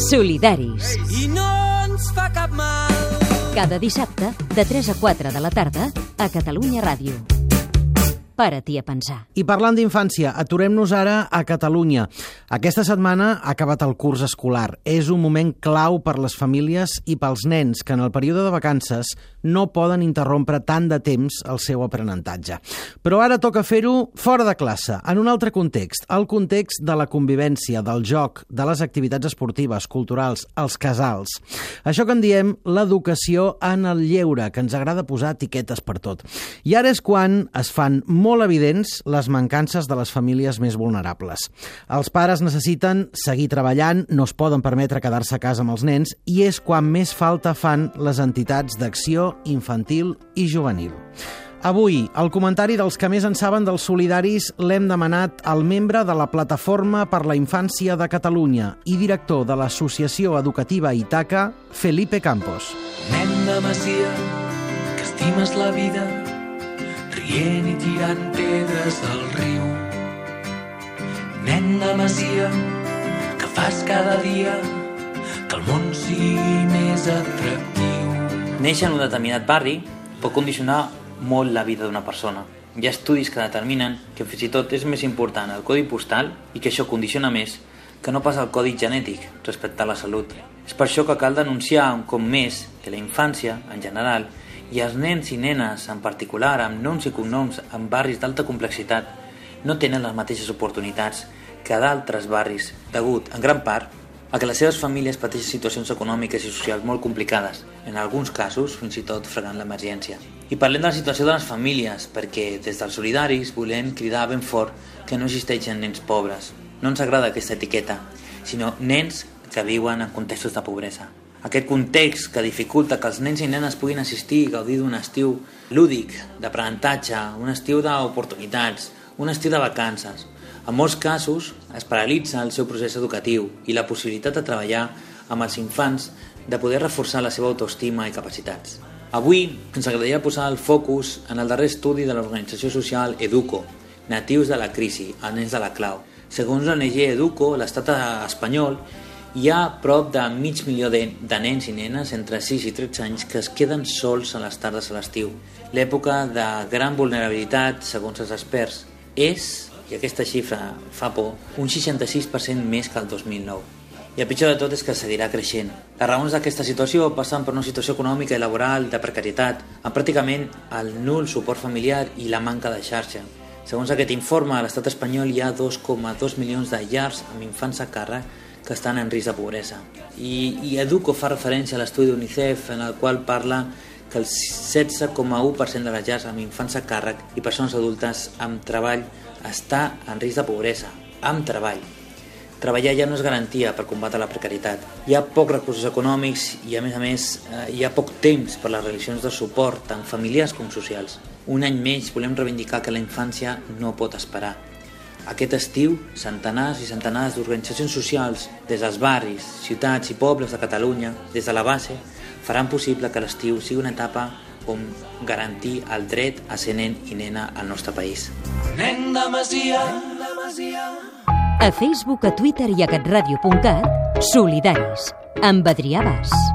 Solidaris. i no ens fa cap mal. Cada dissabte, de 3 a 4 de la tarda, a Catalunya Ràdio. Para-t'hi a pensar. I parlant d'infància, aturem-nos ara a Catalunya. Aquesta setmana ha acabat el curs escolar. És un moment clau per les famílies i pels nens que en el període de vacances no poden interrompre tant de temps el seu aprenentatge. Però ara toca fer-ho fora de classe, en un altre context, el context de la convivència, del joc, de les activitats esportives, culturals, els casals. Això que en diem l'educació en el lleure, que ens agrada posar etiquetes per tot. I ara és quan es fan molt evidents les mancances de les famílies més vulnerables. Els pares necessiten seguir treballant, no es poden permetre quedar-se a casa amb els nens i és quan més falta fan les entitats d'acció infantil i juvenil. Avui, el comentari dels que més en saben dels solidaris l'hem demanat al membre de la Plataforma per la Infància de Catalunya i director de l'Associació Educativa Itaca, Felipe Campos. Nen de masia, que estimes la vida, rient i tirant pedres al riu. Nen de masia, que fas cada dia que el món sigui més atractiu. Néixer en un determinat barri pot condicionar molt la vida d'una persona. Hi ha estudis que determinen que fins i tot és més important el codi postal i que això condiciona més que no pas el codi genètic respecte a la salut. És per això que cal denunciar un cop més que la infància, en general, i els nens i nenes, en particular, amb noms i cognoms en barris d'alta complexitat, no tenen les mateixes oportunitats que d'altres barris, degut, en gran part, a que les seves famílies pateixen situacions econòmiques i socials molt complicades, en alguns casos fins i tot fregant l'emergència. I parlem de la situació de les famílies, perquè des dels solidaris volem cridar ben fort que no existeixen nens pobres. No ens agrada aquesta etiqueta, sinó nens que viuen en contextos de pobresa. Aquest context que dificulta que els nens i nenes puguin assistir i gaudir d'un estiu lúdic, d'aprenentatge, un estiu d'oportunitats, un estiu de vacances. En molts casos es paralitza el seu procés educatiu i la possibilitat de treballar amb els infants de poder reforçar la seva autoestima i capacitats. Avui ens agradaria posar el focus en el darrer estudi de l'organització social Educo, Natius de la crisi, els nens de la clau. Segons l'ONG Educo, l'estat espanyol hi ha prop de mig milió de, de nens i nenes entre 6 i 13 anys que es queden sols a les tardes a l'estiu. L'època de gran vulnerabilitat, segons els experts, és, i aquesta xifra fa por, un 66% més que el 2009. I el pitjor de tot és que seguirà creixent. Les raons d'aquesta situació passen per una situació econòmica i laboral de precarietat, amb pràcticament el nul suport familiar i la manca de xarxa. Segons aquest informe, a l'estat espanyol hi ha 2,2 milions de llars amb infants a càrrec que estan en risc de pobresa. I, i Educo fa referència a l'estudi d'UNICEF en el qual parla que el 16,1% de les llars amb infants a càrrec i persones adultes amb treball està en risc de pobresa, amb treball. Treballar ja no és garantia per combatre la precarietat. Hi ha pocs recursos econòmics i, a més a més, eh, hi ha poc temps per les relacions de suport, tant familiars com socials. Un any més volem reivindicar que la infància no pot esperar. Aquest estiu, centenars i centenars d'organitzacions socials, des dels barris, ciutats i pobles de Catalunya, des de la base, faran possible que l'estiu sigui una etapa on garantir el dret a ser nen i nena al nostre país. Nen de masia, nen de masia. A Facebook, a Twitter i a catradio.cat, Solidaris, amb Adrià Bas.